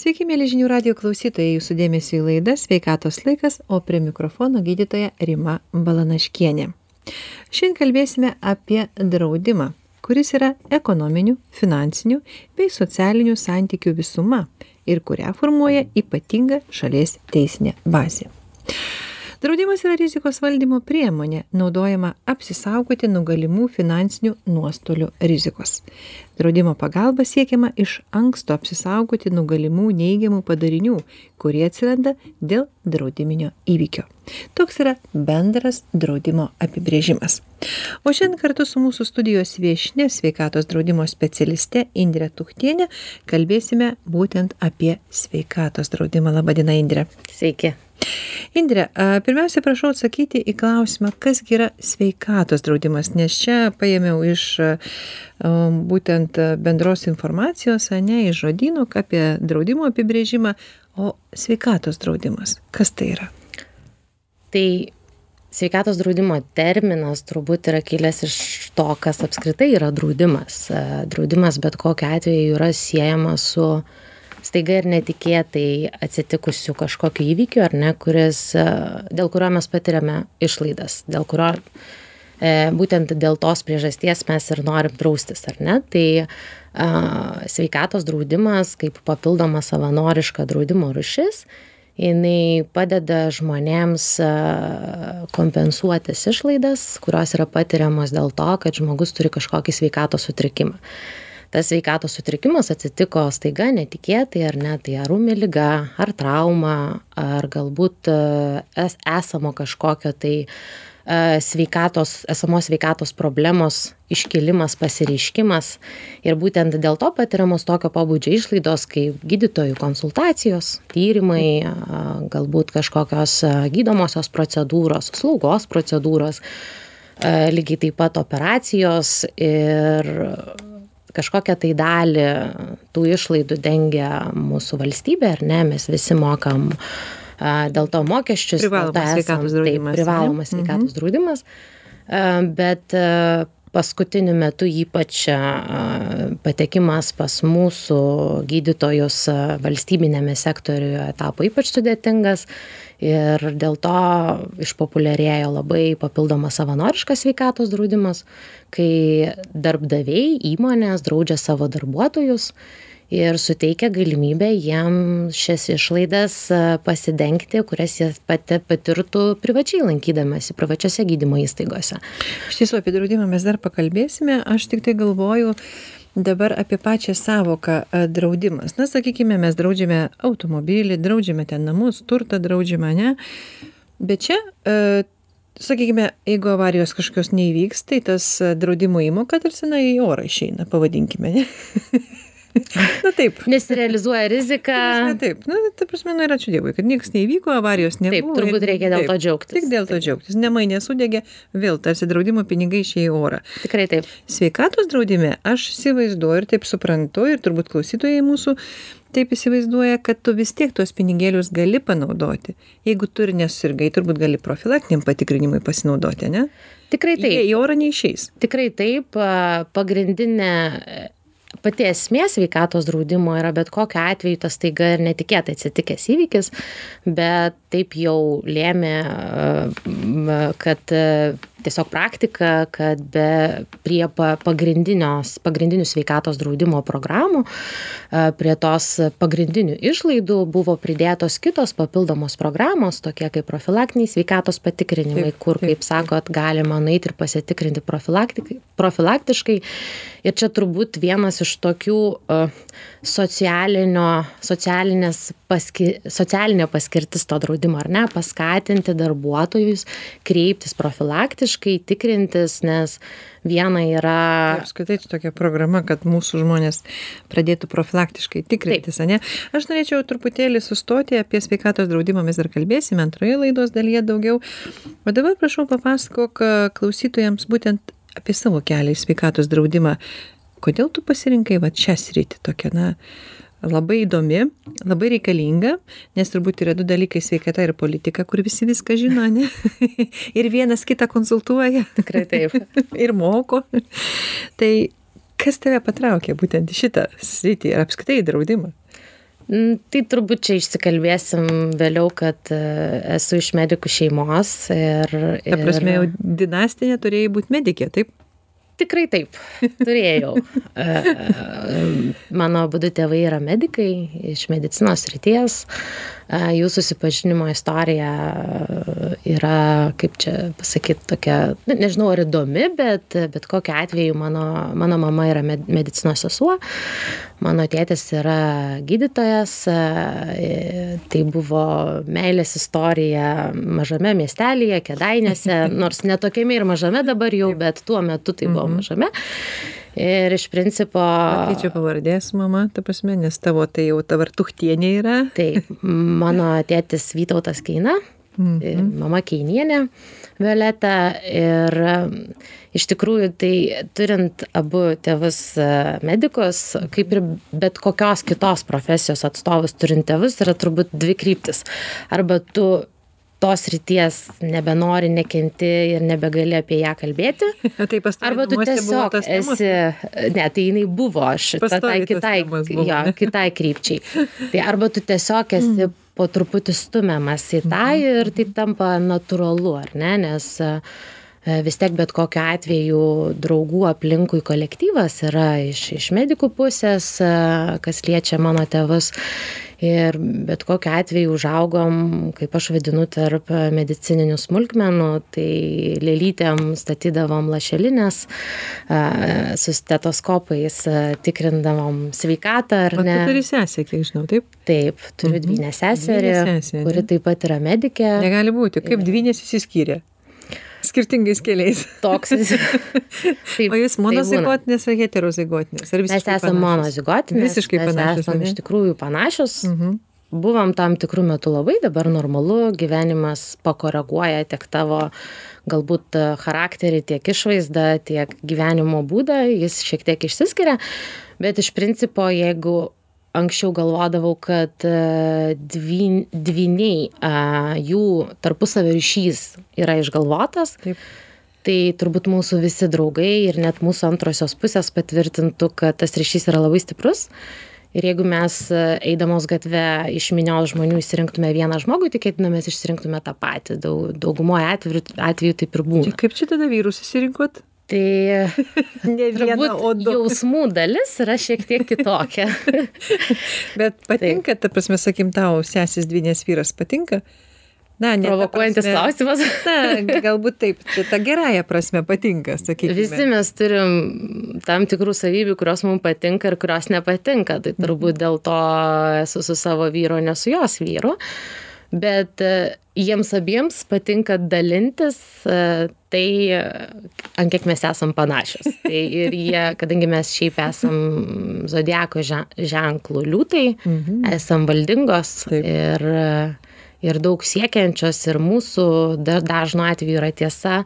Sveiki, mėly žinių radio klausytojai, jūsų dėmesio į laidą Sveikatos laikas, o prie mikrofono gydytoja Rima Balanaškienė. Šiandien kalbėsime apie draudimą, kuris yra ekonominių, finansinių bei socialinių santykių visuma ir kurią formuoja ypatinga šalies teisinė bazė draudimas yra rizikos valdymo priemonė naudojama apsisaugoti nuo galimų finansinių nuostolių rizikos. Draudimo pagalba siekiama iš anksto apsisaugoti nuo galimų neigiamų padarinių kurie atsiranda dėl draudiminio įvykio. Toks yra bendras draudimo apibrėžimas. O šiandien kartu su mūsų studijos viešnia sveikatos draudimo specialiste indre tūchtiene kalbėsime būtent apie sveikatos draudimą. Laba diena indre sveiki indre a pirmiausia prašau atsakyti į klausimą kas gi yra sveikatos draudimas nes čia paėmiau iš a būtent bendros informacijos ane iš žodyno apie draudimo apibrėžimą o sveikatos draudimas. Kas tai yra? Tai sveikatos draudimo terminas turbūt yra kilęs iš to kas apskritai yra draudimas. Draudimas bet kokiu atveju yra siejamas su staiga ir netikėtai atsitikusiu kažkokiu įvykiu ar ne kuris e, dėl kurio mes patiriame išlaidas dėl kurio e, būtent dėl tos priežasties mes ir norim draustis ar ne? Tai a, sveikatos draudimas kaip papildoma savanoriška draudimo rušis jinai padeda žmonėms kompensuotis išlaidas kurios yra patiriamos dėl to kad žmogus turi kažkokį sveikatos sutrikimą tas sveikatos sutrikimas atsitiko staiga netikėtai ar ne tai ar ūmi liga ar trauma ar galbūt e, es esamo kažkokio tai e, sveikatos esamos sveikatos problemos iškilimas pasireiškimas. Ir būtent dėl to patiriamos tokio pobūdžio išlaidos kaip gydytojų konsultacijos tyrimai galbūt kažkokios gydomosios procedūros slaugos procedūros lygiai taip pat operacijos ir kažkokią tai dalį tų išlaidų dengia mūsų valstybė ar ne? Mes visi mokam dėl to mokesčius privalomas sveikatos draudimas privalomas sveikatos draudimas. Bet paskutiniu metu ypač patekimas pas mūsų gydytojus valstybiniame sektoriuje tapo ypač sudėtingas ir dėl to išpopuliarėjo labai papildomas savanoriškas sveikatos draudimas kai darbdaviai įmonės draudžia savo darbuotojus ir suteikia galimybę jiem šias išlaidas pasidengti kurias jie pati patirtų privačiai lankydamiesi privačiose gydymo įstaigose. Iš tiesų apie draudimą mes dar pakalbėsime. Aš tiktai galvoju dabar apie pačią sąvoką draudimas. Na sakykime mes draudžiame automobilį draudžiame ten namus turtą draudžiame ane? Bet čia e, sakykime jeigu avarijos kažkokios neįvyks tai tas draudimo įmoka tarsi na į orą išeina pavadinkime ane na taip. Nesirealizuoja rizika. Taip. Na ta prasme nu ir ačiū dievui kad nieks neįvyko avarijos nebuvo taip turbūt reikia dėl to džiaugtis. Tik dėl to džiaugtis. Namai nesudegė vėl tarsi draudimo pinigai išėjo į orą. Tikrai taip. Sveikatos draudime aš įsivaizduoju ir taip suprantu ir turbūt klausytojai mūsų taip įsivaizduoja kad tu vis tiek tuos pinigėlius gali panaudoti. Jeigu tu ir nesusirgai turbūt gali profilaktiniam patikrinimui pasinaudoti ane tikrai taip. jie į orą neišeis. Tikrai taip pagrindinė pati esmė sveikatos draudimo yra bet kokiu atveju tas staiga ir netikėtai atsitikęs įvykis bet taip jau lėmė kad tiesiog praktika kad be prie pa pagrindinios pagrindinių sveikatos draudimo programų prie tos pagrindinių išlaidų buvo pridėtos kitos papildomos programos tokie kaip profilaktiniai sveikatos patikrinimai kur kaip sakot galima nueit ir pasitikrinti profilaktiškai. Ir čia turbūt vienas iš tokių socialinio socialinės paski socialinė paskirtis to draudimo ar ne? Paskatinti darbuotojus kreiptis profilaktiškai tikrintis nes viena yra apskritai čia tokia programa kad mūsų žmonės pradėtų profilaktiškai tikrintis ane? Aš norėčiau truputėlį sustoti apie sveikatos draudimą. Mes dar kalbėsime antroje laidos dalyje daugiau. O dabar prašau papasakok klausytojams būtent apie savo kelią į sveikatos draudimą. Kodėl tu pasirinkai vat šią sritį tokią na labai įdomi labai reikalinga nes turbūt yra du dalykai sveikata ir politika kur visi viską žino ane ir vienas kitą konsultuoja. Tikrai taip. Ir moko. Tai kas tave patraukė būtent į šitą sritį ir apskritai į draudimą? Mm, tai turbūt čia išsikalbėsim vėliau, kad e, esu iš medikų šeimos ir... Ta prasme, jau dinastinė turėjai būti medikė, taip? Tikrai taip, turėjau. E, e, mano būdu tėvai yra medikai iš medicinos ryties. Jų susipažinimo istorija yra, kaip čia pasakyti, tokia, nežinau ar įdomi, bet, bet kokiu atveju mano, mano mama yra medicinos sesuo, mano tėtis yra gydytojas, tai buvo meilės istorija mažame miestelėje, kedainėse, nors netokiame ir mažame dabar jau, bet tuo metu tai buvo mhm. Ir iš principo. Keičia pavardės mama, ta prasme, nes tavo tai jau tavo tuhtienė yra. Taip, mano tėtis Vytautas Keina, mm -hmm. mama Keinienė, Violeta. Ir iš tikrųjų, tai turint abu tėvus e, medikus, kaip ir bet kokios kitos profesijos atstovus turint tėvus, yra turbūt dvi kryptis. Arba tu tos srities nebenori, nekenti ir nebegali apie ją kalbėti. tai Arba tu tiesiog esi, ne, tai jinai buvo aš, tai kitai, jo, kitai krypčiai. Tai arba tu tiesiog esi mm. po truputį stumiamas į tą mhm. ir tai tampa natūralu, ar ne, nes e, vis tiek bet kokiu atveju draugų aplinkui kolektyvas yra iš, iš medikų pusės, e, kas liečia mano tėvus ir bet kokiu atveju užaugom kaip aš vadinu tarp medicininių smulkmenų tai lėlytėm statydavom lašelines su stetoskopais tikrindavom sveikatą ar ne. Tu turi sesę, kiek žinau, taip? Taip, turiu mhm. dvynę seserį, kuri taip pat yra medikė. Negali būti, kaip dvynės įsiskyrė skirtingais keliais. Toks vis. Taip, o jūs monozigotinės ar heterozigotinės? Ar mes esame monozigotinės. Visiškai panašios. Mes esame iš tikrųjų panašios. Uh mhm. -huh. Buvom tam tikrų metų labai, dabar normalu, gyvenimas pakoreguoja tiek tavo galbūt charakterį, tiek išvaizdą, tiek gyvenimo būdą, jis šiek tiek išsiskiria, bet iš principo, jeigu anksčiau galvodavau, kad e, dvyn, dvyniai, jų tarpusavio ryšys yra išgalvotas. Taip. Tai turbūt mūsų visi draugai ir net mūsų antrosios pusės patvirtintų, kad tas ryšys yra labai stiprus. Ir jeigu mes e, eidamos gatve iš minios žmonių išsirinktume vieną žmogų, tikėtina mes išsirinktume tą patį. Daug, daugumoje atveju, atveju taip ir būna. Kaip čia tada vyrus išsirinkot? Tai ne viena, o du. Jausmų dalis yra šiek tiek kitokia. Bet patinka, Taip. ta prasme, sakim, tau sesis dvinės vyras patinka? Na, ne. Provokuojantis klausimas. Na, galbūt taip, tai ta gerąją prasme patinka, sakykime. Visi mes turim tam tikrų savybių, kurios mums patinka ir kurios nepatinka. Tai turbūt dėl to esu su savo vyru, ne su jos vyru. Bet jiems abiems patinka dalintis e, tai, ant kiek mes esam panašios. Tai ir jie, kadangi mes šiaip esam zodiako ženklų liūtai, mhm. esam valdingos ir, ir daug siekiančios ir mūsų dažnu atveju yra tiesa,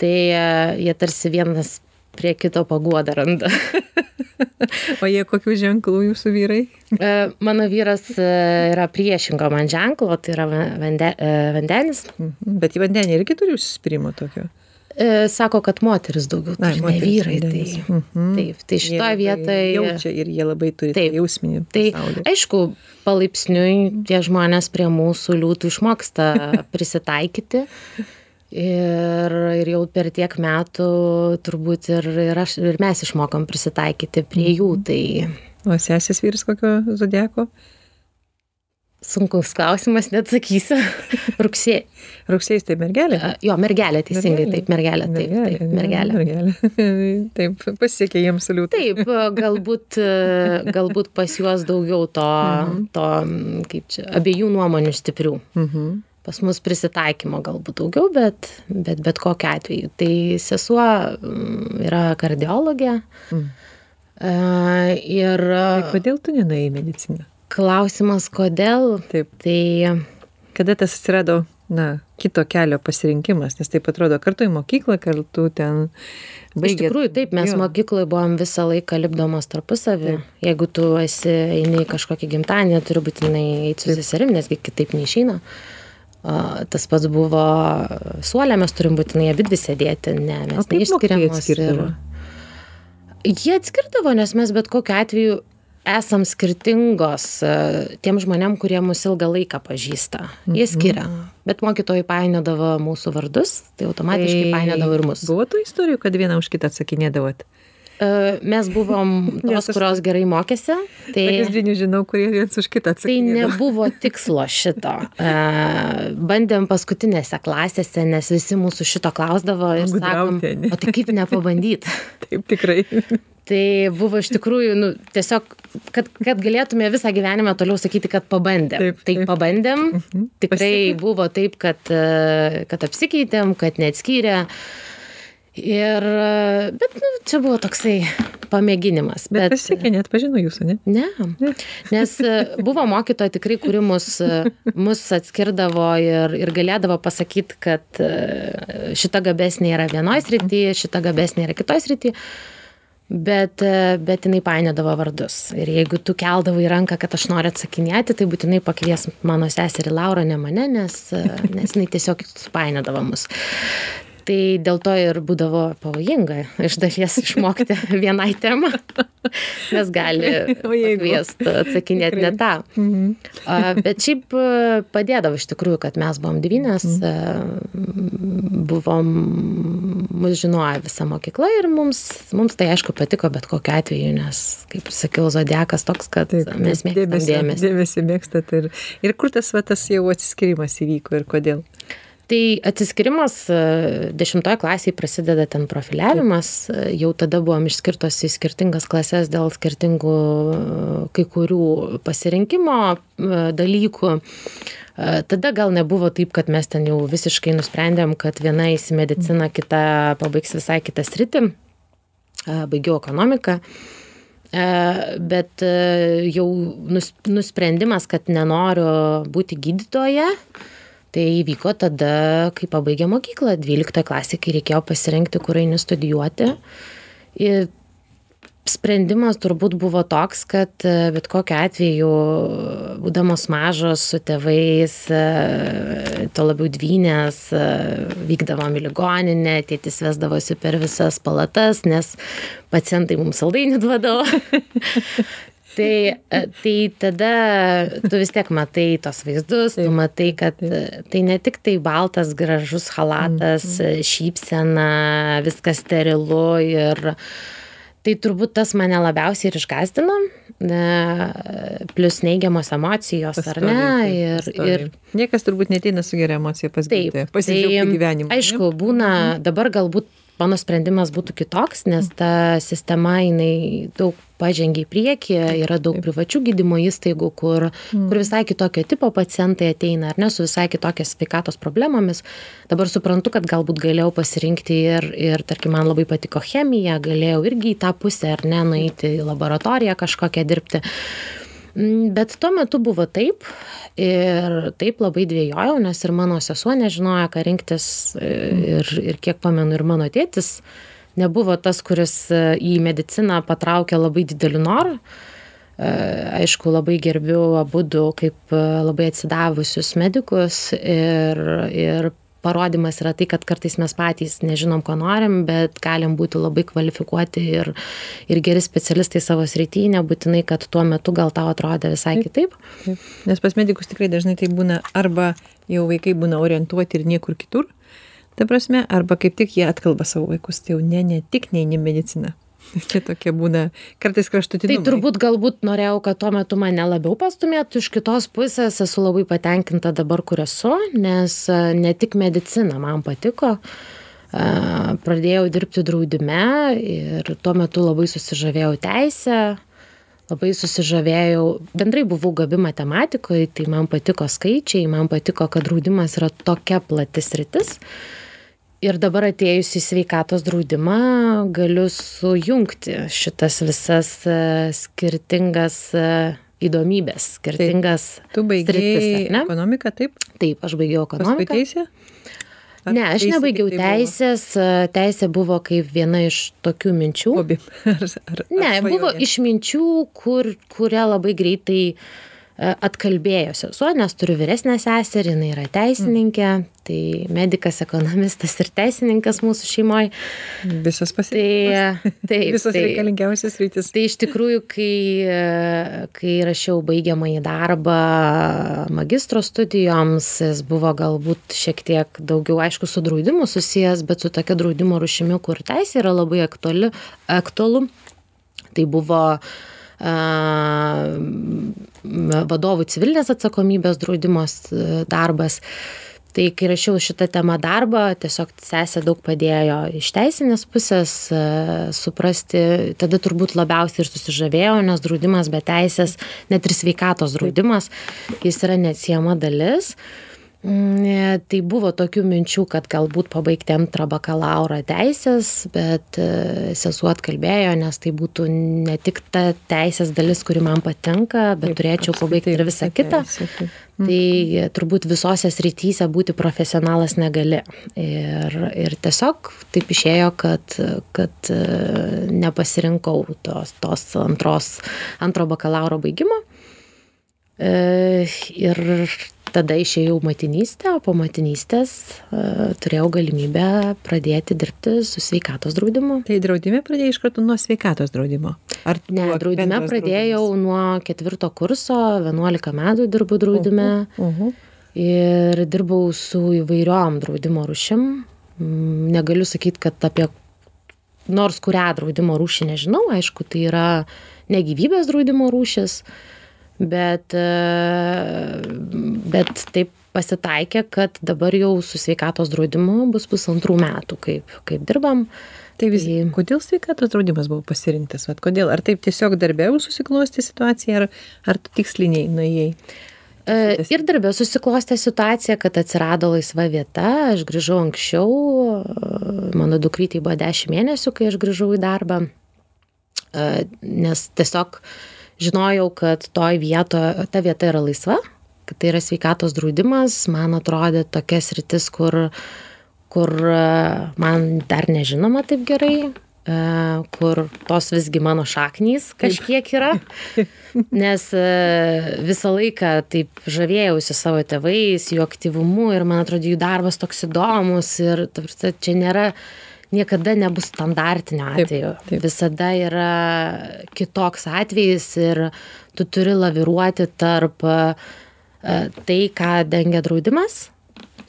tai e, jie tarsi vienas prie kito paguodą randa. o jie kokių ženklų jūsų vyrai? E, mano vyras e, yra priešingo man ženklo, tai yra vande, e, vandenis. Mhm. Bet į vandenį irgi turi užsispyrimo tokio? Sako, kad moteris daugiau turi, ne vyrai. Tai, mhm. Taip, tai šitoje vietoje. Jaučia ir jie labai turi taip, jausminį. Tai pasaulį. aišku, palaipsniui tie žmonės prie mūsų liūtų išmoksta prisitaikyti ir ir jau per tiek metų turbūt ir ir aš ir mes išmokom prisitaikyti prie jų mhm. tai o sesės vyras kokio zodiako? Sunkus klausimas neatsakysiu. Rugsė rugsėjis tai mergelė? Jo mergelė teisingai taip mergelė taip taip mergelė mergelė. taip pasisekė jiems liūtai taip galbūt galbūt pas juos daugiau to mhm. to kaip čia abiejų nuomonių stiprių. Mhm pas mus prisitaikymo galbūt daugiau, bet, bet bet kokiu atveju. Tai sesuo mm, yra kardiologė. Mm. Uh, ir. Tai kodėl tu nenai į mediciną? Klausimas, kodėl? Taip. Tai. Kada tas atsirado, na, kito kelio pasirinkimas, nes taip atrodo, kartu į mokyklą, kartu ten Baigėt... Iš tikrųjų, taip, mes jo. mokykloje buvom visą laiką lipdomos tarpusavį. Jeigu tu esi eini į kažkokį gimtadienį, turi būtinai eiti su seserim, nesgi kitaip neišeina. Uh, Tas pats buvo suolė, mes turim būtinai abi dvi sėdėti, ne, mes neišskiriamos. Ir... Jie atskirdavo, nes mes bet kokiu atveju esam skirtingos e, tiem žmonėm, kurie mus ilgą laiką pažįsta. Jie Mhm. skiria. Bet mokytojai painiodavo mūsų vardus, tai automatiškai painiodavo ir mus. Buvo tų istorijų, kad vieną už kitą atsakinėdavot. E, Mes buvom tos, kurios gerai mokėsi. Tai... Kasdienį žinau, kurie viens už kitą Tai atsakinėdavo. nebuvo tikslo šito. E, Bandėm paskutinėse klasėse, nes visi mūsų šito klausdavo ir sakom, o tai kaip nepabandyti. Taip tikrai. Tai buvo iš tikrųjų, nu, tiesiog, kad, kad galėtume visą gyvenimą toliau sakyti, kad pabandėm. Taip, tai taip. pabandėm, tikrai Pasisekė? buvo taip, kad, e, kad apsikeitėm, kad neatskyrė. Ir, bet nu, čia buvo toksai pamėginimas. Bet pasisekė, net pažino jūsų, ne? Ne, nes e, buvo mokytoja tikrai, kuri mus, e, mus atskirdavo ir, ir galėdavo pasakyti, kad e, šita gabesnė yra vienoje srityje, šita gabesnė yra kitoje srityje. Bet, bet jinai painėdavo vardus. Ir jeigu tu keldavai ranką, kad aš noriu atsakinėti, tai būtinai pakvies mano seserį Laurą, ne mane, nes, nes jinai tiesiog supainėdavo mus. Tai dėl to ir būdavo pavojinga iš dalies išmokti vienai temą, nes gali pakviesti atsakinėti ne tą. Mhm. Bet šiaip e, padėdavo iš tikrųjų, kad mes buvom devynės, Mhm. buvom, mus žinojo visa mokykla ir mums, mums tai aišku patiko bet kokiu atveju, nes, kaip sakiau, zodiakas toks, kad Taip, mes mėgstam dėmesį. dėmesį. Dėmesį mėgstat ir, ir kur tas, va, tas jau atsiskirimas įvyko ir kodėl? Tai atsiskirimas e, dešimtoje klasėje prasideda ten profiliavimas, e, jau tada buvom išskirtos į skirtingas klases dėl skirtingų e, kai kurių pasirinkimo dalykų. Tada gal nebuvo taip, kad mes ten jau visiškai nusprendėm, kad viena į mediciną, kita pabaigs visai kitą sritį. Baigiau ekonomiką. Bet jau nus- nusprendimas, kad nenoriu būti gydytoje, tai įvyko tada, kai pabaigė mokyklą, 12 klasė, kai reikėjo pasirinkti, kur eini studijuoti. Ir sprendimas turbūt buvo toks, kad e, bet kokiu atveju, būdamos mažos su tėvais, e, to labiau dvynės, e, vykdavom į ligoninę, tėtis vesdavosi per visas palatas, nes pacientai mums saldainių duodavo. Tai, e, tai tada tu vis tiek matai tos vaizdus, tu matai, kad e, tai ne tik tai baltas, gražus halatas, e, šypsena, viskas sterilu ir tai turbūt tas mane labiausiai ir išgazdino, e, plus neigiamos emocijos, ar ne? Pastoviai, Ir, pastoviai. ir Niekas turbūt neteina su gera emocija pas gydytoją. Pasidžiaugti tai, gyvenimu. Aišku, būna, dabar galbūt mano sprendimas būtų kitoks, nes ta sistema, jinai daug pažengia į priekį, yra daug privačių gydymo įstaigų, kur, kur visai kitokio tipo pacientai ateina, ar ne, su visai kitokias sveikatos problemomis. Dabar suprantu, kad galbūt galėjau pasirinkti ir, ir tarkim, man labai patiko chemija, galėjau irgi į tą pusę, ar ne, nueiti į laboratoriją kažkokią dirbti. Mm, Bet tuo metu buvo taip ir taip labai dvėjojau, nes ir mano sesuo nežinojo, ką rinktis e, ir, ir kiek pamenu, ir mano tėtis nebuvo tas, kuris e, į mediciną patraukė labai dideliu noru. E, Aišku, labai gerbiu abu du kaip labai atsidavusius medikus ir, ir parodymas yra tai, kad kartais mes patys nežinom, ko norim, bet galim būti labai kvalifikuoti ir, ir geri specialistai savo srityje, nebūtinai, kad tuo metu gal tau atrodė visai kitaip. Taip. Nes pas medikus tikrai dažnai tai būna arba jau vaikai būna orientuoti ir niekur kitur, ta prasme, arba kaip tik jie atkalba savo vaikus, tai jau ne, ne tik neini mediciną. Čia tokie būna kartais kraštutinumai. Tai turbūt galbūt norėjau, kad tuo metu mane labiau pastumėtų, iš kitos pusės esu labai patenkinta dabar, kur esu, nes e, ne tik medicina man patiko, e, pradėjau dirbti draudime ir tuo metu labai susižavėjau teisę, labai susižavėjau, bendrai buvau gabi matematikoje, tai man patiko skaičiai, man patiko, kad draudimas yra tokia platis rytis. Ir dabar atėjus į sveikatos draudimą galiu sujungti šitas visas e, skirtingas e, įdomybės, skirtingas. Tu baigiai ar ne? ekonomiką, taip? Taip, aš baigiau Paskui ekonomiką. teisę? Ar Ne, aš teisė nebaigiau buvo teisės, e, teisė buvo kaip viena iš tokių minčių. Hobi. Ar, ar, Ne, ar buvo iš minčių, kur, kuria labai greitai E, atkalbėjo sesuo, nes turiu vyresnę seserį, jinai yra teisininkė, tai medicas, ekonomistas ir teisininkas mūsų šeimoje. Visas pasiekimas. Tai, tai, Visos tai, reikalingiausias rytis. Tai iš tikrųjų, kai, kai rašiau baigiamą į darbą magistro studijoms, jis buvo galbūt šiek tiek daugiau, aišku, su draudimu susijęs, bet su tokia draudimo rušimi, kur teisė yra labai aktuali, aktualu. Tai buvo uh, vadovų civilinės atsakomybės draudimos darbas. Tai kai rašiau šitą temą darbą, tiesiog sesė daug padėjo iš teisinės pusės suprasti, tada turbūt labiausiai ir susižavėjau, nes draudimas be teisės, net ir sveikatos draudimas, jis yra neatsiema dalis. Uh, Mm, tai buvo tokių minčių, kad galbūt pabaigti antrą bakalauro teisės, bet e, sesuo atkalbėjo, nes tai būtų ne tik ta teisės dalis, kuri man patinka, bet taip, turėčiau pabaigti ir visą kitą. Tai mhm. turbūt visose srityse būti profesionalas negali. Ir, ir tiesiog taip išėjo, kad, kad e, nepasirinkau tos, tos antros, antro bakalauro baigimo. E, ir tada išėjau motinystę, o po motinystės uh, turėjau galimybę pradėti dirbti su sveikatos draudimu. Tai draudime pradėjai iš karto nuo sveikatos draudimo? Ar ne, draudime pradėjau draudimas? nuo ketvirto kurso, 11 metų dirbu draudime. Uh -huh, uh. Ir dirbau su įvairiom draudimo rušim. Mm, negaliu sakyti, kad apie nors kurią draudimo rūšį nežinau, aišku, tai yra negyvybės draudimo rūšis. Uh, bet, e, bet taip pasitaikė, kad dabar jau su sveikatos draudimu bus pusantrų metų, kaip, kaip dirbam. Tai vis, tai, kodėl sveikatos draudimas buvo pasirinktas? Vat, kodėl? Ar taip tiesiog darbėjau susiklosti situaciją, ar, ar tiksliniai nuėjai? E, ir darbė susiklostė situacija, kad atsirado laisva vieta, aš grįžau anksčiau, e, mano dukrytė buvo 10 mėnesių, kai aš grįžau į darbą, nes tiesiog uh, žinojau, kad toj vietoje, ta vieta yra laisva, kad tai yra sveikatos draudimas, man atrodė tokia sritis, kur, kur e, man dar nežinoma taip gerai, e, kur tos visgi mano šaknys kažkiek yra, nes e, visą laiką taip žavėjausi savo tėvais, jų aktyvumu ir man atrodo jų darbas toks įdomus ir čia nėra niekada nebus standartinio atveju. Taip, taip. Visada yra kitoks atvejis ir tu turi laviruoti tarp e, tai, ką dengia draudimas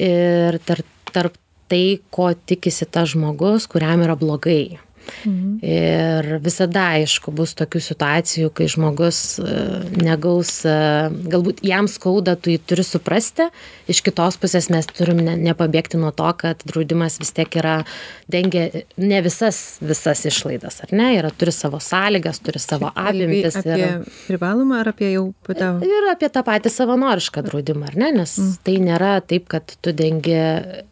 ir tarp, tarp tai, ko tikisi tas žmogus, kuriam yra blogai. Mhm. Ir visada, aišku, bus tokių situacijų, kai žmogus e, negaus, e, galbūt jam skauda, tu jį turi suprasti, iš kitos pusės mes turim ne, nepabėgti nuo to, kad draudimas vis tiek yra, dengia ne visas, visas išlaidas, ar ne, yra, turi savo sąlygas, turi savo apimtis. Apie ir, privalomą ar apie jau patau? Ir apie tą patį savanorišką draudimą, ar ne, nes mm. tai nėra taip, kad tu dengi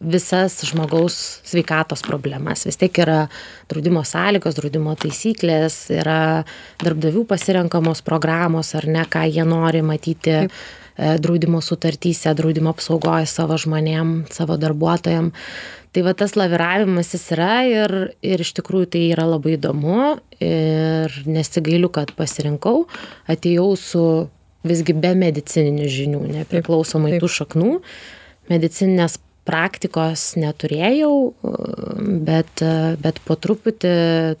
visas žmogaus sveikatos problemas, vis tiek yra draudimo sąlygos, draudimo taisyklės, yra darbdavių pasirenkamos programos ar ne, ką jie nori matyti Taip. E, draudimo sutartyse, draudimo apsaugoje savo žmonėm, savo darbuotojam. Tai va tas laviravimas jis yra ir, ir iš tikrųjų tai yra labai įdomu ir nesigailiu, kad pasirinkau, atėjau su visgi be medicininių žinių, nepriklausomai taip, taip. tų šaknų. Medicinės praktikos neturėjau, bet, bet po truputį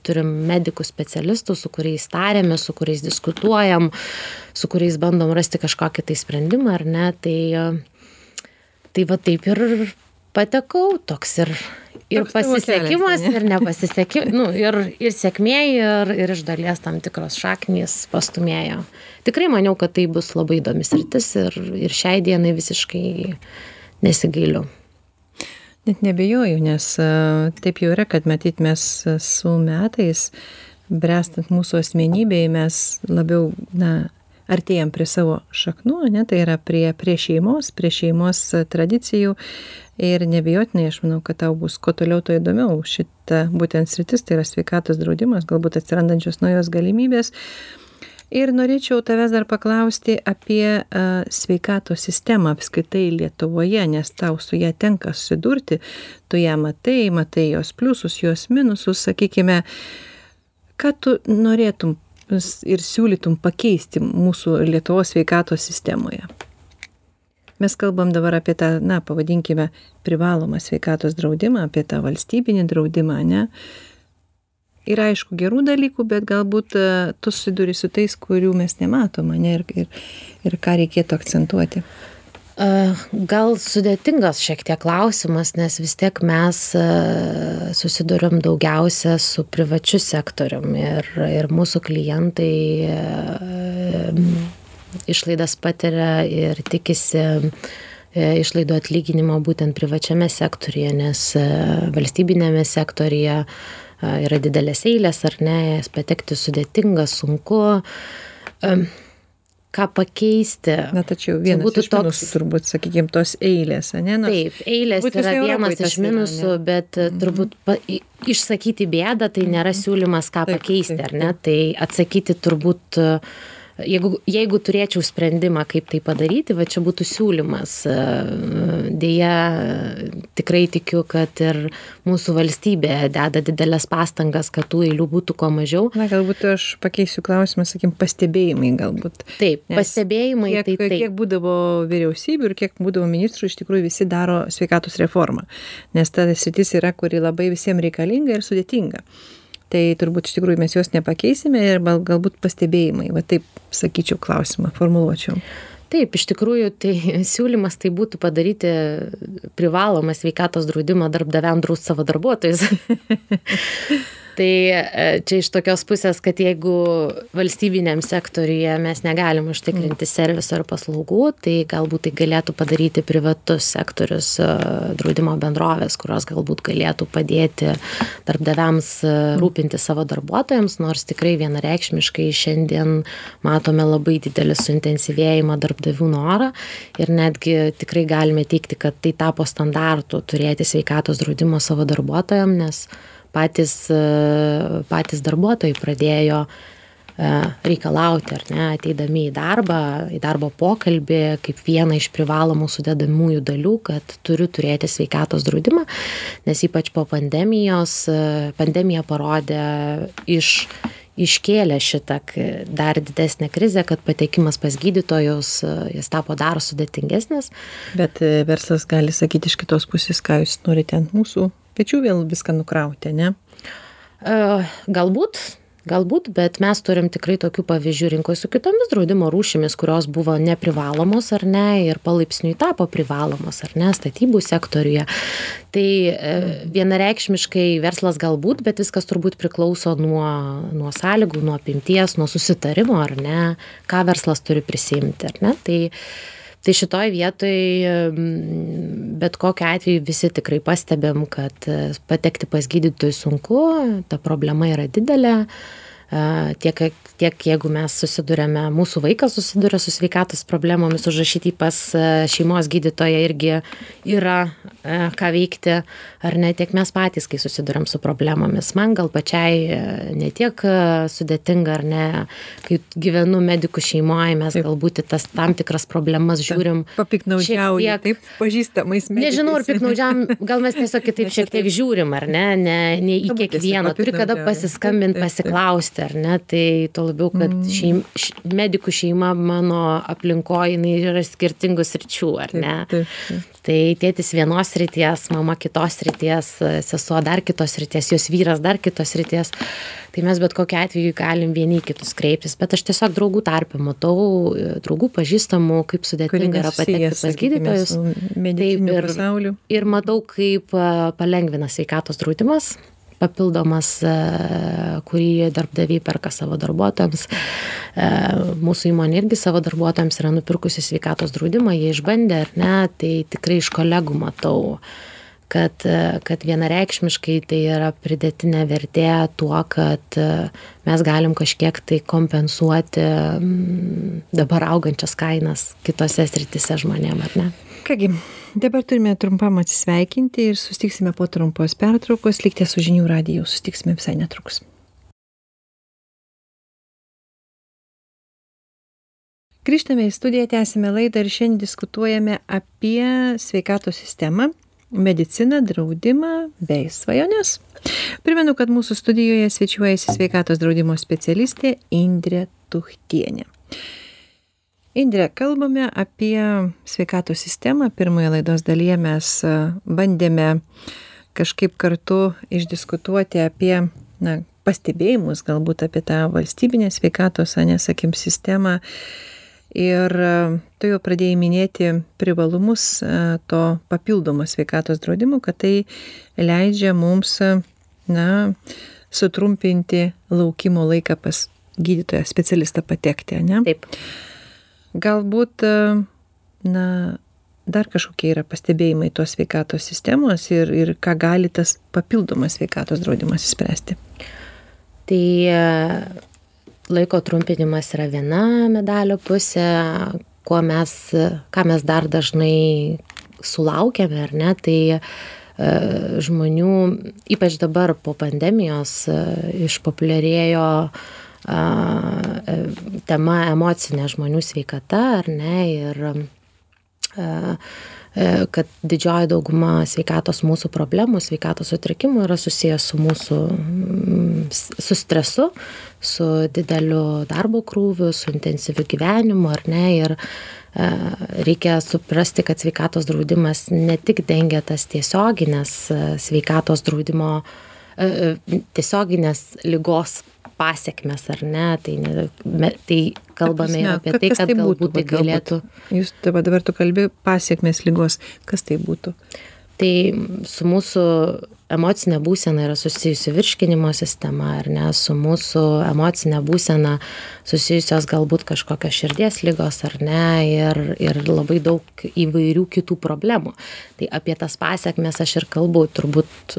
turim medikų specialistų, su kuriais tariamės, su kuriais diskutuojam, su kuriais bandom rasti kažkokį tai sprendimą, ar ne. Tai, tai va taip ir patekau, toks ir, ir toks pasisekimas, kelias, ir nepasisekimas, nu, ir, ir sėkmė, ir, ir iš dalies tam tikros šaknys pastumėjo. Tikrai maniau, kad tai bus labai įdomis rytis ir, ir šiai dienai visiškai nesigailiu net neabejoju nes taip jau yra kad matyt mes su metais bręstant mūsų asmenybei mes labiau na artėjam prie savo šaknų ane tai yra prie prie šeimos prie šeimos tradicijų. Ir neabejotinai aš manau kad tau bus kuo toliau tuo įdomiau šita būtent sritis tai yra sveikatos draudimas galbūt atsirandančios naujos galimybės ir norėčiau tavęs dar paklausti apie sveikatos sistemą apskritai lietuvoje nes tau su ja tenka susidurti tu ją matai matai jos pliusus jos minusus sakykime ką tu norėtum ir siūlytum pakeisti mūsų Lietuvos sveikatos sistemoje? Mes kalbam dabar apie tą, na, pavadinkime, privalomą sveikatos draudimą, apie tą valstybinį draudimą, ne? Yra aišku gerų dalykų, bet galbūt uh, tu susiduri su tais, kurių mes nematom, ne? Ir, ir, ir ką reikėtų akcentuoti. Gal sudėtingas šiek tiek klausimas, nes vis tiek mes susidurėm daugiausia su privačiu sektorium ir, ir mūsų klientai išlaidas patiria ir tikisi išlaidų atlyginimo būtent privačiame sektorije, nes valstybinėme sektorije yra didelės eilės ar ne, jas patekti sudėtinga, sunku ką pakeisti. Na, tačiau vienas būtų iš toks, minusų, turbūt, sakykime, tos eilės, ne? Nors, Taip, eilės yra vienas iš minusų, yra, bet mm -hmm. turbūt pa, išsakyti bėdą tai nėra mhm. siūlymas, ką taip, pakeisti, taip, taip. ar ne? Tai atsakyti turbūt uh, jeigu, jeigu turėčiau sprendimą, kaip tai padaryti, va čia būtų siūlymas. Deja, tikrai tikiu, kad ir mūsų valstybė deda didelės pastangas, kad tų eilių būtų kuo mažiau. Na, galbūt aš pakeisiu klausimą, sakykim, pastebėjimai galbūt. Taip, Nes pastebėjimai. Kiek, tai, taip. kiek būdavo vyriausybių ir kiek būdavo ministrų, iš tikrųjų visi daro sveikatos reformą. Nes ta sritis yra, kuri labai visiems reikalinga ir sudėtinga tai turbūt iš tikrųjų mes jos nepakeisime ir galbūt pastebėjimai va taip sakyčiau klausimą formuluočiau Taip, iš tikrųjų, tai siūlymas tai būtų padaryti privalomą sveikatos draudimą darbdaviam draust savo darbuotojus. tai e, čia iš tokios pusės, kad jeigu valstybiniam sektoriuje mes negalim užtikrinti serviso ir paslaugų, tai galbūt tai galėtų padaryti privatus sektorius e, draudimo bendrovės, kurios galbūt galėtų padėti darbdaviams e, rūpinti savo darbuotojams, nors tikrai vienareikšmiškai šiandien matome labai didelį suintensyvėjimą darbdavių norą ir netgi tikrai galime teikti, kad tai tapo standartu turėti sveikatos draudimo savo darbuotojams, nes patys, e, patys darbuotojai pradėjo e, reikalauti, ar ne, ateidami į darbą, į darbo pokalbį, kaip vieną iš privalomų sudedamųjų dalių, kad turiu turėti sveikatos draudimą, nes ypač po pandemijos, e, pandemija parodė iš iškėlė šitą dar didesnę krizę, kad patekimas pas gydytojus, jis tapo dar sudėtingesnis. Bet verslas gali sakyti iš kitos pusės, ką jūs norite ant mūsų pečių vėl viską nukrauti, ne? Galbūt, galbūt, bet mes turim tikrai tokių pavyzdžių rinkoje su kitomis draudimo rūšimis, kurios buvo neprivalomos ar ne ir palaipsniui tapo privalomos ar ne statybų sektoriuje. Tai e, vienareikšmiškai verslas galbūt, bet viskas turbūt priklauso nuo, nuo sąlygų, nuo apimties, nuo susitarimo ar ne, ką verslas turi prisimti ar ne. Tai, tai šitoj vietoj bet kokiu atveju visi tikrai pastebim kad e, patekti pas gydytojus sunku ta problema yra didelė tiek tiek jeigu mes susiduriame mūsų vaikas susiduria su sveikatos problemomis užrašyti pas šeimos gydytoją irgi yra ką veikti ar ne tiek mes patys kai susiduriam su problemomis. Man gal pačiai ne tiek sudėtinga ar ne kai gyvenu medikų šeimoj mes galbūt tas tam tikras problemas žiūrim papiknaudžiauja taip pažįstamais medikais. Nežinau ar piknaudžiaujam gal mes tiesiog kitaip šiek tiek žiūrim ar ne ne ne į kiekvieną. Turi kada pasiskambint pasiklausti ar ne tai to labiau, kad mm. šeim, š, medikų šeima mano aplinkoje jinai yra skirtingų sričių, ar ne? Tai tėtis vienos ryties, mama kitos ryties, sesuo dar kitos ryties, jos vyras dar kitos ryties. Tai mes bet kokiu atveju galim vieni kitus kreiptis, bet aš tiesiog draugų tarpę matau, draugų pažįstamų, kaip sudėtinga yra patekti pas gydytojus. Taip, ir, ir matau, kaip palengvina sveikatos draudimas papildomas, e, kurį darbdaviai perka savo darbuotojams. E, mūsų įmonė irgi savo darbuotojams yra nupirkusi sveikatos draudimą, jie išbandė ar ne, tai tikrai iš kolegų matau kad, kad vienareikšmiškai tai yra pridėtinė vertė tuo, kad mes galim kažkiek tai kompensuoti dabar augančias kainas kitose sritise žmonėm, ar ne? Kągi, dabar turime trumpam atsisveikinti ir susitiksime po trumpos pertraukos. Likite su žinių radiju, susitiksime visai netrukus. Grįžtame į studiją, tęsime laidą ir šiandien diskutuojame apie sveikatos sistemą, mediciną, draudimą bei svajonės. primenu kad mūsų studijoje svečiuojasi sveikatos draudimo specialistė indrė tuhtienė indre kalbame apie sveikatos sistemą. Pirmoje laidos dalyje mes bandėme kažkaip kartu išdiskutuoti apie na pastebėjimus galbūt apie tą valstybinę sveikatos ane sakykim sistemą. Ir tu jau pradėjai minėti privalumus to papildomo sveikatos draudimo kad tai leidžia mums na sutrumpinti laukimo laiką pas gydytoją specialistą patekti ane? Taip galbūt na dar kažkokie yra pastebėjimai tos sveikatos sistemos ir ir ką gali tas papildomas sveikatos draudimas išspręsti? Tai laiko trumpinimas yra viena medalio pusė kuo mes ką mes dar dažnai sulaukiame ar ne? Tai e, žmonių ypač dabar po pandemijos e, išpopuliarėjo e, tema emocinė žmonių sveikata ar ne ir kad didžioji dauguma sveikatos mūsų problemų, sveikatos sutrikimų yra susijęs su mūsų, mm, su stresu, su dideliu darbo krūviu, su intensyviu gyvenimu, ar ne. Ir reikia suprasti, kad sveikatos draudimas ne tik dengia tas tiesioginės sveikatos draudimo, tiesioginės lygos pasekmes ar ne? Tai ne tai kalbame ir apie tai kad galbūt tai galėtų jūs dabar dabar tu kalbi pasekmės ligos kas tai būtų? Tai su mūsų emocinė būsena yra susijusi virškinimo sistema ar ne su mūsų emocine būsena susijusios galbūt kažkokios širdies ligos ar ne ir ir labai daug įvairių kitų problemų. Tai apie tas pasekmes aš ir kalbu turbūt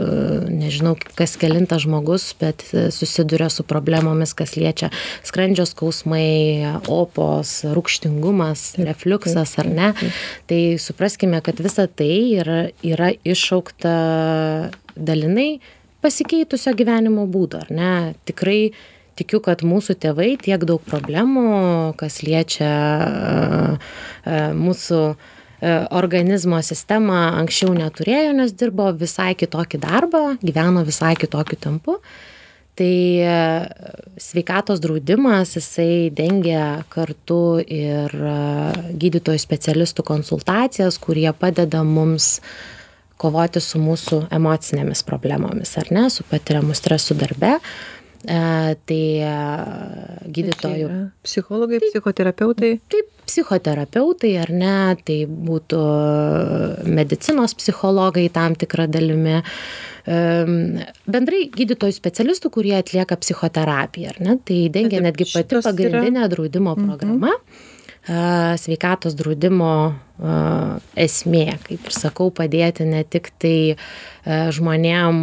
nežinau kas kelintas žmogus bet susiduria su problemomis kas liečia skrandžio skausmai opos rūgštingumas refliuksas ar ne. tai supraskime kad visa tai yra yra iššaukta dalinai pasikeitusio gyvenimo būdo, ar ne? Tikrai tikiu, kad mūsų tėvai tiek daug problemų, kas liečia mūsų organizmo sistemą, anksčiau neturėjo, nes dirbo visai kitokį darbą, gyveno visai kitokiu tempu. Tai sveikatos draudimas, jisai dengia kartu ir gydytojų specialistų konsultacijas, kurie padeda mums uh, kovoti su mūsų emocinėmis problemomis, ar ne, su patiriamu stresu darbe. E, tai e, gydytojų. Psichologai, taip, psichoterapeutai. Taip, psichoterapeutai, ar ne, tai būtų medicinos psichologai tam tikrą dalimi. E, bendrai gydytojų specialistų, kurie atlieka psichoterapiją, ar ne, tai dengia netgi pati pagrindinė yra... draudimo mhm. programa. Mm -hmm sveikatos draudimo esmė, kaip ir sakau, padėti ne tik tai žmonėm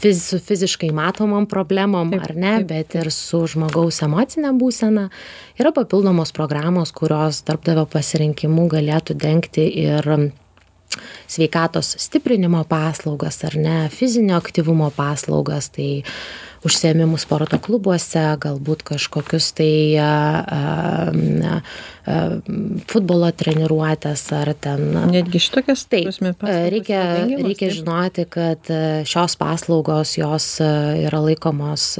fiz, su fiziškai matomom problemom, taip, ar ne, taip. bet ir su žmogaus emocinė būsena. Yra papildomos programos, kurios darbdavio pasirinkimu galėtų dengti ir sveikatos stiprinimo paslaugas, ar ne, fizinio aktyvumo paslaugas. Tai užsiėmimus sporto klubuose, galbūt kažkokius tai a, a, a, futbolo treniruotės ar ten. Netgi šitokias taip. Reikia, reikia žinoti, kad šios paslaugos jos yra laikomos,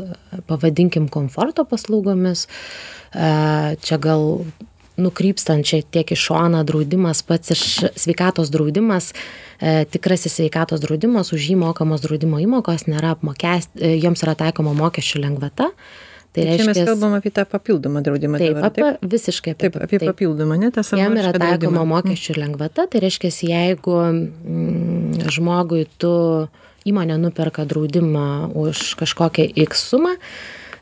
pavadinkim, komforto paslaugomis. Čia gal nukrypstant šiek tiek į šoną draudimas pats iš sveikatos draudimas e, tikrasis sveikatos draudimas už jį mokamos draudimo įmokos nėra apmokest e, joms yra taikoma mokesčių lengvata Tai reiškia, mes kalbam apie tą papildomą draudimą. Taip, dabar, taip? apie, visiškai apie, taip, apie taip. papildomą, ne tą savo. Jam yra taikoma mokesčių lengvata, tai reiškia, jeigu mm, žmogui tu įmonė nuperka draudimą už kažkokią X sumą,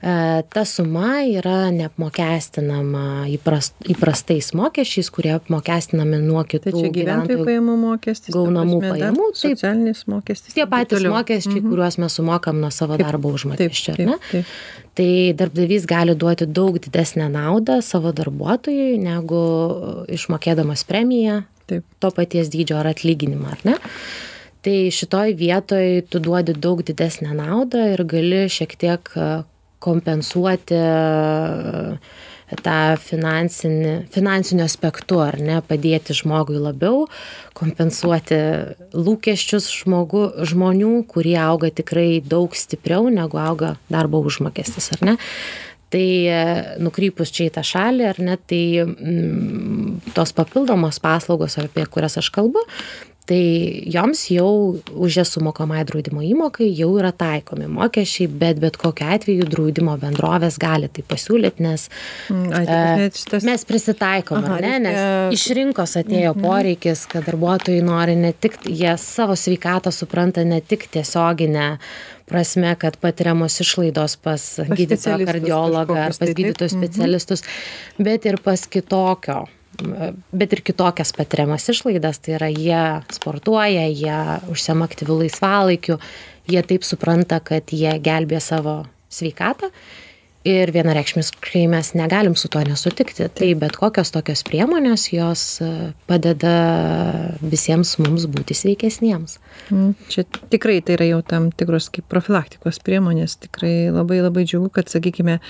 ta suma yra neapmokestinama įprast, įprastais mokesčiais, kurie apmokestinami nuo kitų tai gyventojų pajamų mokestis, gaunamų pajamų. Taip, socialinis mokestis. Tie patys toliau. mokesčiai, mhm. kuriuos mes sumokam nuo savo taip, darbo užmokesčio. Taip, taip, taip. Tai darbdavys gali duoti daug didesnę naudą savo darbuotojui, negu išmokėdamas premiją taip. to paties dydžio ar atlyginimą, ar ne? Tai šitoj vietoj tu duodi daug didesnę naudą ir gali šiek tiek kompensuoti tą finansinį, finansiniu aspektu, ar ne, padėti žmogui labiau, kompensuoti lūkesčius žmogu, žmonių, kurie auga tikrai daug stipriau negu auga darbo užmokestis, ar ne. Tai e, nukrypus čia į tą šalį, ar ne, tai mm, tos papildomos paslaugos, apie kurias aš kalbu, tai joms jau už jas sumokamai draudimo įmokai jau yra taikomi mokesčiai bet bet kokiu atveju draudimo bendrovės gali tai pasiūlyt nes Mm, ai, e, tai šitas- mes prisitaikom Aha, ne nes reikia- iš rinkos atėjo poreikis kad darbuotojai nori ne tik jie savo sveikatą supranta ne tik tiesiogine prasme kad patiriamos išlaidos pas gydytoją specialistus kardiologą ar pas tai, gydytojus Mhm. specialistus bet ir pas kitokio bet ir kitokias patiriamas išlaidas tai yra jie sportuoja jie užsiima aktyviu laisvalaikiu jie taip supranta kad jie gelbėja savo sveikatą ir vienareikšmiškai mes negalim su tuo nesutikti tai bet kokios tokios priemonės jos e, padeda visiems mums būti sveikesniems Mm, Čia tikrai tai yra jau tam tikros kaip profilaktikos priemonės. Tikrai labai labai džiugu, kad, sakykime,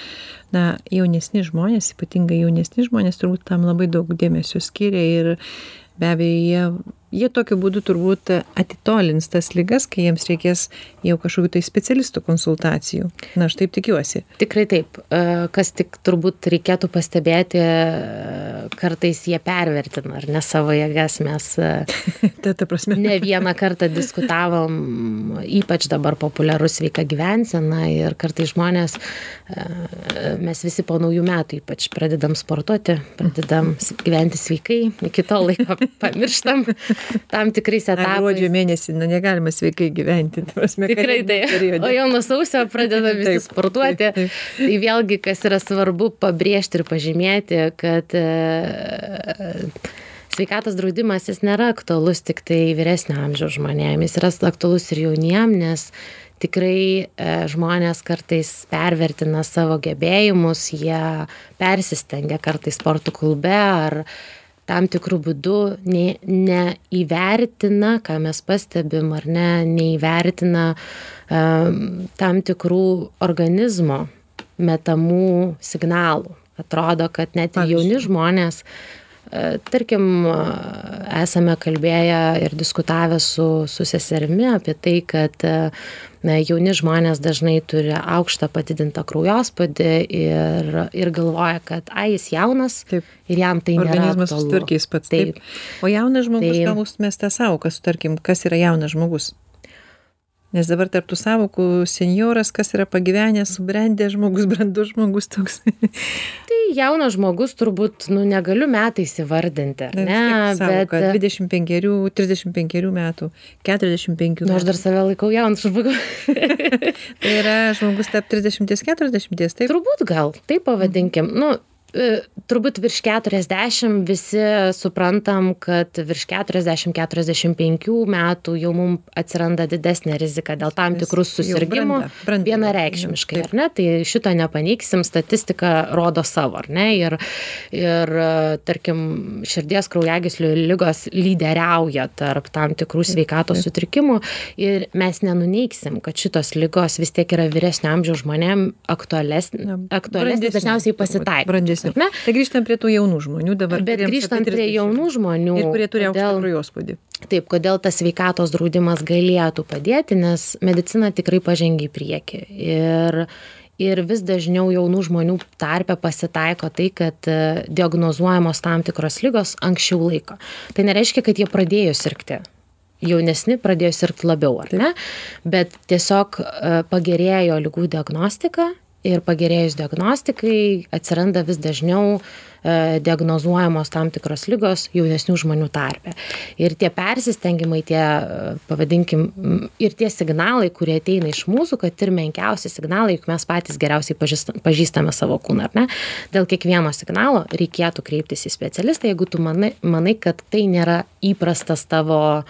na, jaunesni žmonės, ypatingai jaunesni žmonės, turbūt tam labai daug dėmesio skiria ir be abejo jie, jie tokiu būdu turbūt atitolins tas lygas, kai jiems reikės jau kažkokių tai specialistų konsultacijų. Na, aš taip tikiuosi. tikrai taip E, kas tik turbūt reikėtų pastebėti e, kartais jie pervertina ar ne savo jėgas mes e, ta, ta prasme. ne vieną kartą diskutavom, ypač dabar populiarus sveika gyvensena ir kartai žmonės, mes visi po naujų metų ypač pradedam sportuoti, pradedam gyventi sveikai, iki to laiko pamirštam tam tikrais Na, gruodžio etapais. mėnesį, na, negalima sveikai gyventi. Prasme, Tikrai tai. periode. O jau nuo sausio pradeda visi Taip, sportuoti. taip, taip. Tai vėlgi, kas yra svarbu pabrėžti ir pažymėti, kad e, sveikatos draudimas jis nėra aktualus tik tai vyresnio amžiaus žmonėms, jis yra aktualus ir jauniem, nes tikrai e, žmonės kartais pervertina savo gebėjimus, jie persistengia kartais sporto klube ar tam tikrų būdų ne, neįvertina, ką mes pastebim, ar ne, neįvertina um, tam tikrų organizmo metamų signalų. Atrodo, kad net ir jauni žmonės, e, tarkim, esame kalbėję ir diskutavę su, su seserimi apie tai, kad e, jauni žmonės dažnai turi aukštą padidintą kraujospūdį ir, ir galvoja, kad ai, jis jaunas Taip. ir jam tai nėra Organizmas susitvarkys pats. Taip. Taip. O jaunas žmogus, Tai- tai... galbūt mes tą savoką sutarkim, kas yra jaunas žmogus. Nes dabar tarp tų savokų senjoras, kas yra pagyvenęs, subrendęs žmogus, brandus žmogus toks. Tai jaunas žmogus turbūt, nu, negaliu metais įvardinti, ar ne, bet... bet... 25, 35 metų, 45 Nu, aš dar metų. save laikau jaunu žmogu. Tai yra žmogus tarp 30-40, taip? Turbūt gal, taip pavadinkim. Nu, e, turbūt virš 40 visi suprantam, kad virš 40-45 metų jau mums atsiranda didesnė rizika dėl tam tikrų susirgymų. Vienareikšmiškai, ar ne? Tai šito nepaneiksim, statistika rodo savo, ar ne? Ir, ir e, tarkim, širdies kraujagyslių lygos lyderiauja tarp tam tikrų sveikatos sutrikimų ir mes nenuneiksim, kad šitos lygos vis tiek yra vyresnio amžiaus žmonėm aktualesnės, aktualesnės dažniausiai pasitaiko. Ar ne? Tai grįžtam prie tų jaunų žmonių dabar. Bet apie prie 30. jaunų žmonių, Ir kurie turi aukštą kraujospūdį. Taip, kodėl tas sveikatos draudimas galėtų padėti, nes medicina tikrai pažengia į priekį. Ir, ir vis dažniau jaunų žmonių tarpe pasitaiko tai, kad e, diagnozuojamos tam tikros lygos anksčiau laiko. Tai nereiškia, kad jie pradėjo sirgti. Jaunesni pradėjo sirgti labiau, ar ne? Bet tiesiog e, pagerėjo lygų diagnostika ir pagerėjus diagnostikai atsiranda vis dažniau e, diagnozuojamos tam tikros lygos jaunesnių žmonių tarpe. Ir tie persistengimai, tie, e, pavadinkim, ir tie signalai, kurie ateina iš mūsų, kad ir menkiausi signalai, juk mes patys geriausiai pažįsta- pažįstame savo kūną, ar ne? Dėl kiekvieno signalo reikėtų kreiptis į specialistą, jeigu tu manai, manai kad tai nėra įprastas tavo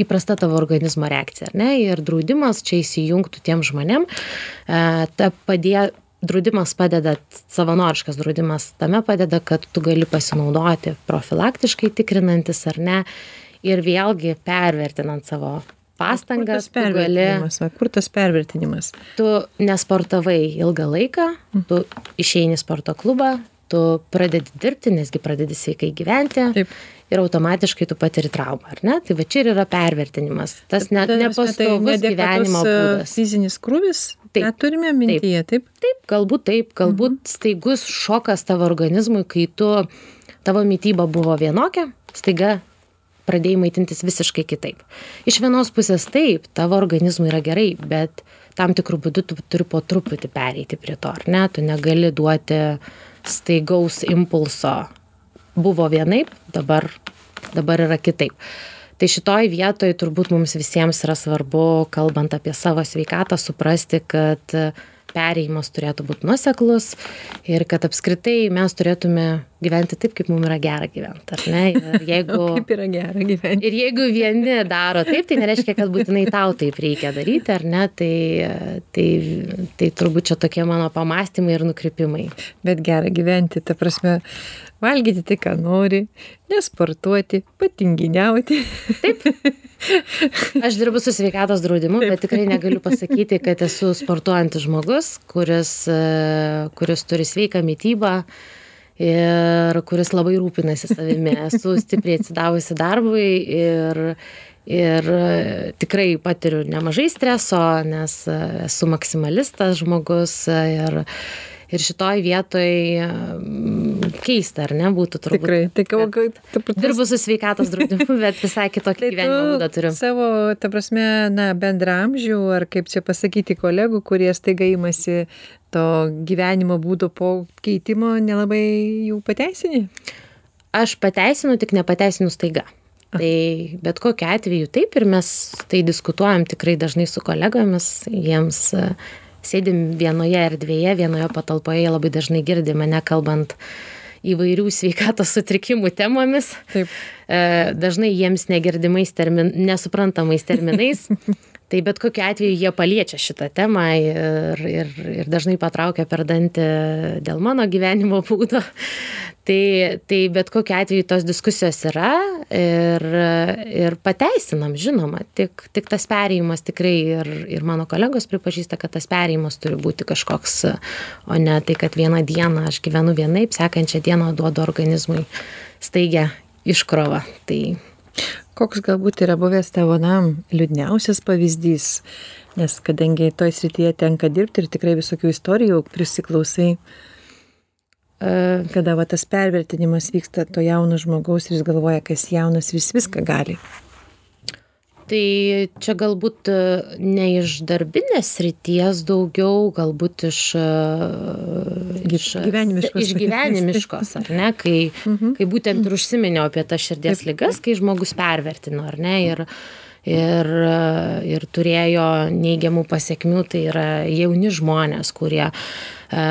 įprasta tavo organizmo reakcija, ar ne? Ir draudimas čia įsijungtų tiem žmonėm, e, ta padė, draudimas padeda, savanoriškas draudimas tame padeda, kad tu gali pasinaudoti profilaktiškai tikrinantis ar ne, ir vėlgi pervertinant savo pastangas, tu gali, va, Kur tas pervertinimas? tu nesportavai ilgą laiką, tu išeini į sporto klubą, tu pradedi dirbti, nesgi pradedi sveikai gyventi. Taip. Ir automatiškai tu patiri traumą, ar ne? Tai va čia ir yra pervertinimas. Tas ne, Tai nepastovus gyvenimo e, būdas. Fizinis krūvis. Tą turime mintyje, taip? Taip, galbūt taip, galbūt Mhm. staigus šokas tavo organizmui, kai tu, tavo mytyba buvo vienokia, staiga pradėjai maitintis visiškai kitaip. Iš vienos pusės taip, tavo organizmui yra gerai, bet tam tikrų būdų tu turi po truputį pereiti prie to, ar ne? Tu negali duoti staigaus impulso. Buvo vienaip, dabar, dabar yra kitaip. Tai šitoj vietoj turbūt mums visiems yra svarbu, kalbant apie savo sveikatą, suprasti, kad perėjimas turėtų būti nuseklus ir kad apskritai mes turėtume gyventi taip, kaip mums yra gera gyventi. Ar ne? Ir jeigu, kaip yra gera gyventi. ir jeigu vieni daro taip, tai nereiškia, kad būtinai tau taip reikia daryti, ar ne? Tai, tai, tai turbūt čia tokie mano pamastymai ir nukrypimai. Bet gera gyventi, ta prasme, valgyti tai, ką nori, nesportuoti, patinginiauti. Aš dirbu su sveikatos draudimu, bet tikrai negaliu pasakyti, kad esu sportuojantis žmogus, kuris, kuris turi sveiką mytybą ir kuris labai rūpinasi savimi. Esu stipriai atsidavusi darbui ir, ir tikrai patiriu nemažai streso, nes esu maksimalistas žmogus ir, ir šitoj vietoj mm, keista, ar ne, būtų turbūt. Tikrai, ką, kad Dirbu su sveikatos draudimu, bet visai kitokį Tai gyvenimo būdą tu turiu. savo, ta prasme, na, bendramžių, ar kaip čia pasakyti, kolegų, kurie staiga imasi to gyvenimo būdo po keitimo, nelabai jų pateisini? Aš pateisinu, tik nepateisinu staiga. Tai bet kokiu atveju taip ir mes tai diskutuojam tikrai dažnai su kolegomis, jiems e, sėdim vienoje erdvėje, vienoje patalpoje, jie labai dažnai girdi mane kalbant įvairių sveikatos sutrikimų temomis. Taip. E, Dažnai jiems negirdimais termin, nesuprantamais terminais. Tai bet kokiu atveju jie paliečia šitą temą ir, ir, ir dažnai patraukia per dantį dėl mano gyvenimo būdo. Tai, tai bet kokiu atveju tos diskusijos yra ir, ir pateisinam, žinoma, tik, tik tas perėjimas tikrai ir, ir mano kolegos pripažįsta, kad tas perėjimas turi būti kažkoks, o ne tai, kad vieną dieną aš gyvenu vienaip, sekančią dieną duodu organizmui staigia iškrova. Tai Koks galbūt yra buvęs tavo, na, liūdniausias pavyzdys, nes kadangi toj srityje tenka dirbti ir tikrai visokių istorijų prisiklausai, e, kada va tas pervertinimas vyksta to jauno žmogaus ir jis galvoja, kas jaunas vis viską gali. Tai čia galbūt e, ne iš darbinės ryties daugiau, galbūt iš, e, iš, gyvenimiškos iš gyvenimiškos, ar ne, kai, Mhm. kai būtent ir užsiminiau apie tas širdies lygas, kai žmogus pervertino, ar ne, ir, ir, e, ir turėjo neigiamų pasiekmių, tai yra jauni žmonės, kurie, e,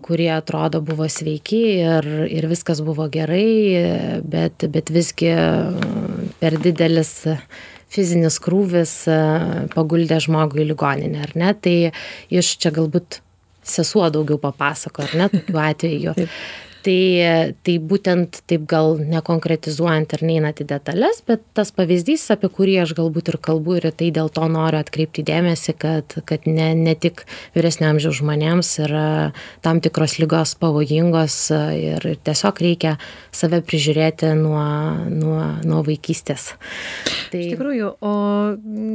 kurie atrodo buvo sveiki ir, ir viskas buvo gerai, bet, bet visgi e, per didelis fizinis krūvis e, paguldė žmogų į ligoninę, ar ne? Tai iš čia galbūt sesuo daugiau papasako, ar ne, tokiu atveju. Taip. Tai, tai būtent taip gal nekonkretizuojant ir neinant į detalės, bet tas pavyzdys, apie kurį aš galbūt ir kalbu ir tai dėl to noriu atkreipti dėmesį, kad, kad ne, ne tik vyresnio amžiaus žmonėms yra tam tikros lygos pavojingos ir, ir tiesiog reikia save prižiūrėti nuo, nuo, nuo vaikystės. Tai... Iš tikrųjų, o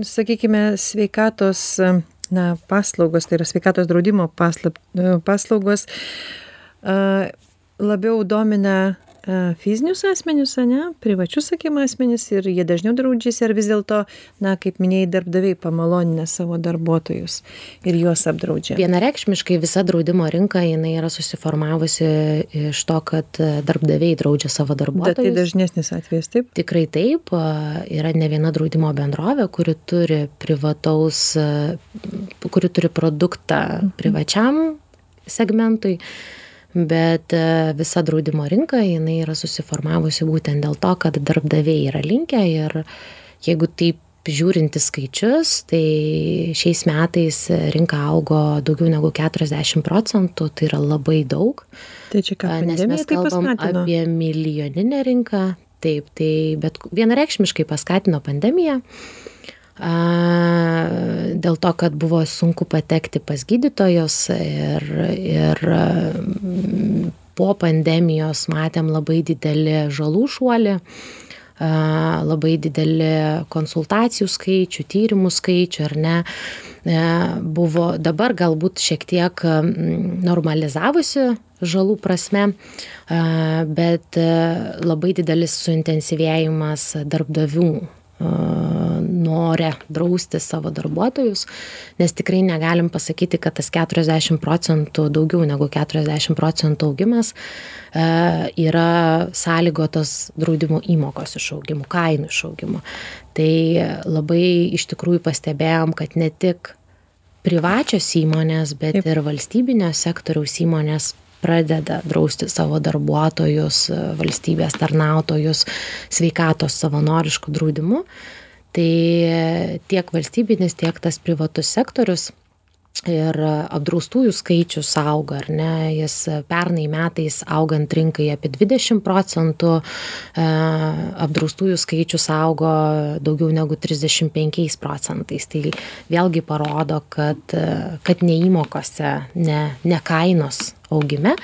sakykime, sveikatos na, paslaugos, tai yra sveikatos draudimo paslap, paslaugos, a, labiau domina a, fizinius asmenius, ne, privačius, sakykime, asmenys ir jie dažniau draudžiasi, ar vis dėlto, na, kaip minėjai, darbdaviai pamalonina savo darbuotojus ir juos apdraudžia. Vienareikšmiškai visa draudimo rinka jinai yra susiformavusi iš to, kad darbdaviai draudžia savo tai darbuotojus. dažnesnis atvejis, taip? Tikrai taip, a, yra ne viena draudimo bendrovė, kuri turi privataus, kuri turi produktą privačiam segmentui, bet a, visa draudimo rinka jinai yra susiformavusi būtent dėl to, kad darbdaviai yra linkę ir jeigu taip žiūrint į skaičius, tai šiais metais rinka augo daugiau negu 40 procentų, tai yra labai daug. Tai čia ką, Nes mes tai kalbam paskatino? apie milijoninę rinką, taip, tai bet vienareikšmiškai paskatino pandemiją. A, Dėl to, kad buvo sunku patekti pas gydytojus ir, ir mm, po pandemijos matėm labai didelį žalų šuolį labai didelį konsultacijų skaičių, tyrimų skaičių, ar ne, e, buvo dabar galbūt šiek tiek normalizavusi žalų prasme, bet e, labai didelis suintensyvėjimas darbdavių nore drausti savo darbuotojus, nes tikrai negalim pasakyti, kad tas 40 procentų, daugiau negu 40 procentų augimas e, yra sąlygotas draudimo įmokos išaugimu, kainų išaugimu. Tai labai iš tikrųjų pastebėjom, kad ne tik privačios įmonės, bet Taip. ir valstybinio sektoriaus įmonės pradeda drausti savo darbuotojus, valstybės tarnautojus sveikatos savanoriškų draudimų tai tiek valstybinis tiek tas privatus sektorius ir apdraustųjų skaičius auga, ar ne, jis pernai metais augant rinkai apie 20 procentų, e, apdraustųjų skaičius augo daugiau negu 35 procentais. Tai vėlgi parodo, kad, kad ne įmokose, ne, ne kainos augime,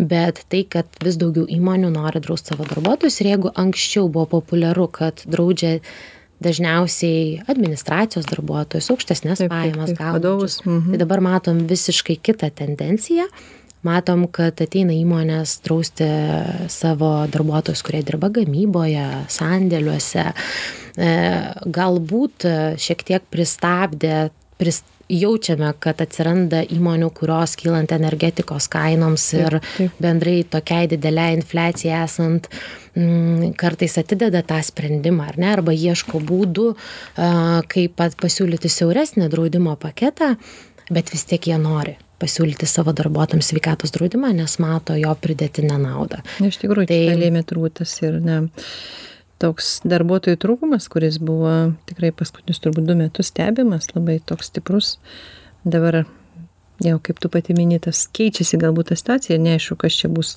bet tai, kad vis daugiau įmonių nori drausti savo darbuotojus ir jeigu anksčiau buvo populiaru, kad draudžia dažniausiai administracijos darbuotojus, aukštesnės pajamas gaunančius. Mhm. Tai dabar matom visiškai kitą tendenciją. Matom, kad ateina įmonės drausti savo darbuotojus, kurie dirba gamyboje, sandėliuose. E, galbūt šiek tiek pristabdė, prist, jaučiame, kad atsiranda įmonių, kurios kylant energetikos kainoms ir bendrai tokiai dideliai infliacijai esant, mm, kartais atideda tą sprendimą, ar ne, arba ieško būdų, kaip pasiūlyti siauresnį draudimo paketą, bet vis tiek jie nori pasiūlyti savo darbuotojams sveikatos draudimą, nes mato jo pridėtinę naudą. Iš tikrųjų, tai lėmė turbūt tas ir ne toks darbuotojų trūkumas, kuris buvo tikrai paskutinius turbūt du metus stebimas, labai toks stiprus. Dabar jau kaip tu pati minėtas, keičiasi galbūt ta situacija neaišku, kas čia bus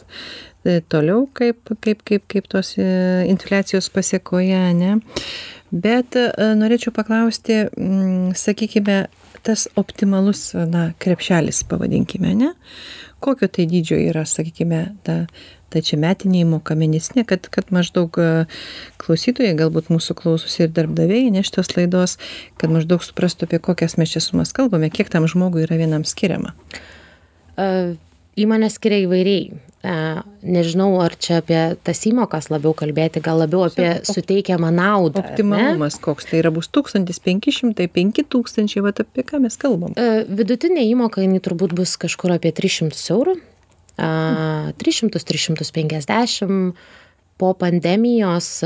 e, toliau, kaip, kaip, kaip, kaip tos e, infliacijos pasiekoje, ne. Bet e, norėčiau paklausti, sakykime, tas optimalus, na, krepšelis, pavadinkime, ne? Kokio tai dydžio yra, sakykime, ta čia metinė įmoka mėnesinė kad kad maždaug e, klausytojai galbūt mūsų klausosi ir darbdaviai ane šitos laidos kad maždaug suprastų apie kokias mes čia sumas kalbame kiek tam žmogui yra vienam skiriama e, Įmonė skiria įvairiai. E, nežinau, ar čia apie tas įmokas labiau kalbėti, gal labiau apie suteikiamą naudą. Optimalumas koks tai yra bus 1500, 5000, va apie ką mes kalbam. Vidutinė įmoka, jinai turbūt bus kažkur apie 300 eurų 300-350 po pandemijos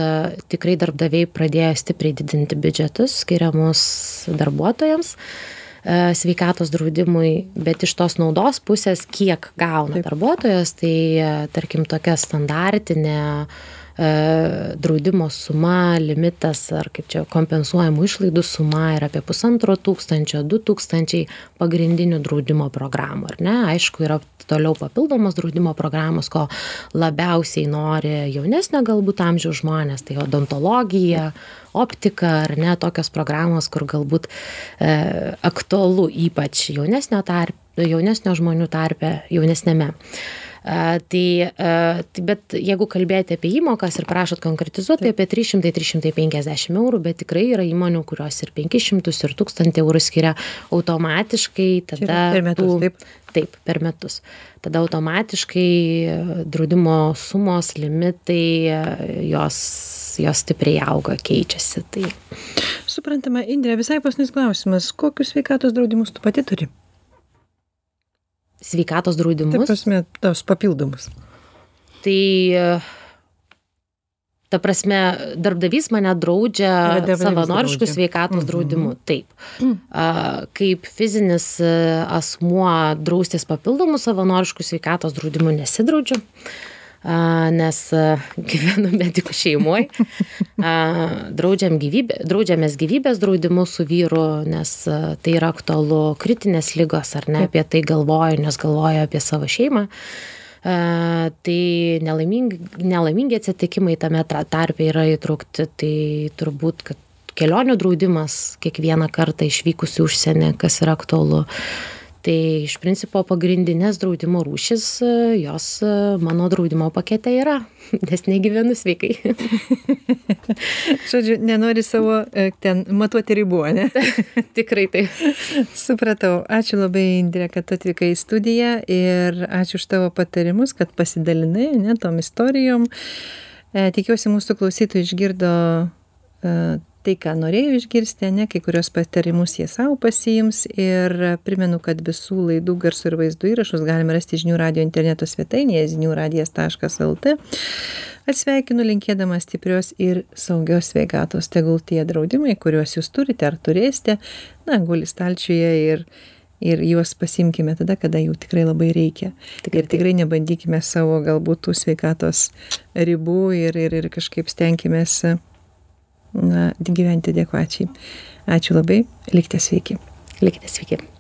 tikrai darbdaviai pradėjo stipriai didinti biudžetus skiriamus darbuotojams sveikatos draudimui, bet iš tos naudos pusės, kiek gauna Taip. darbuotojas, tai tarkim tokia standartinė draudimo suma, limitas ar kaip čia kompensuojamų išlaidų suma yra apie pusantro tūkstančio, du tūkstančiai pagrindinių draudimo programų, ar ne? Aišku, yra toliau papildomos draudimo programos, ko labiausiai nori jaunesnio galbūt amžiaus žmonės, tai odontologija, optika ar ne, tokios programos, kur galbūt e, aktualu ypač jaunesnio, tarp, jaunesnio žmonių tarpe, jaunesnėme. Tai, tai bet jeigu kalbėti apie įmokas ir prašot konkretizuoti, tai apie 300-350 eurų, bet tikrai yra įmonių, kurios ir 500 ir 1000 eurų skiria automatiškai tada. Per metus, taip. Taip, per metus. Tada automatiškai draudimo sumos, limitai, jos jos stipriai auga, keičiasi. Tai. Suprantama, Indrė, visai pasnis klausimas, kokius sveikatos draudimus tu pati turi? Sveikatos draudimus. Taip, prasme, tos papildomus. Tai ta prasme, darbdavys mane draudžia savanoriškų sveikatos mhm. draudimu. Taip. Mm. Kaip fizinis asmuo draustis papildomų savanoriškų sveikatos draudimų nesidraudžiu nes gyvenu medikų šeimoje. Draudžiam gyvybė, draudžiamės gyvybės draudimu su vyru, nes tai yra aktualu kritinės lygos, ar ne apie tai galvoju, nes galvoju apie savo šeimą. Uh, tai nelaimingi, nelaimingi atsitikimai tame tarpe yra įtraukti, tai turbūt, kad kelionių draudimas kiekvieną kartą išvykusi užsienį, kas yra aktualu. Tai iš principo pagrindinės draudimo rūšys jos mano draudimo pakete yra nes negyvenu sveikai. Žodžiu nenori savo e, ten matuoti ribų ane? Tikrai taip. Supratau. Ačiū labai indre kad atvykai į studiją ir ačiū už tavo patarimus kad pasidalinai ane tom istorijom. E, tikiuosi mūsų klausytojai išgirdo e, tai ką norėjo išgirsti ane kai kuriuos patarimus jie sau pasiims ir primenu kad visų laidų garso ir vaizdo įrašus galima rasti žinių radijo interneto svetainėje zinių radijas taškas lt. Atsisveikinu linkėdama stiprios ir saugios sveikatos. Tegul tie draudimai kuriuos jūs turite ar turėsite na guli stalčiuje ir ir juos pasiimkime tada kada jų tikrai labai reikia. Ir tikrai nebandykime savo galbūt tų sveikatos ribų ir ir ir kažkaip stenkimės na gyventi adekvačiai. Ačiū labai. Likite sveiki. Likite sveiki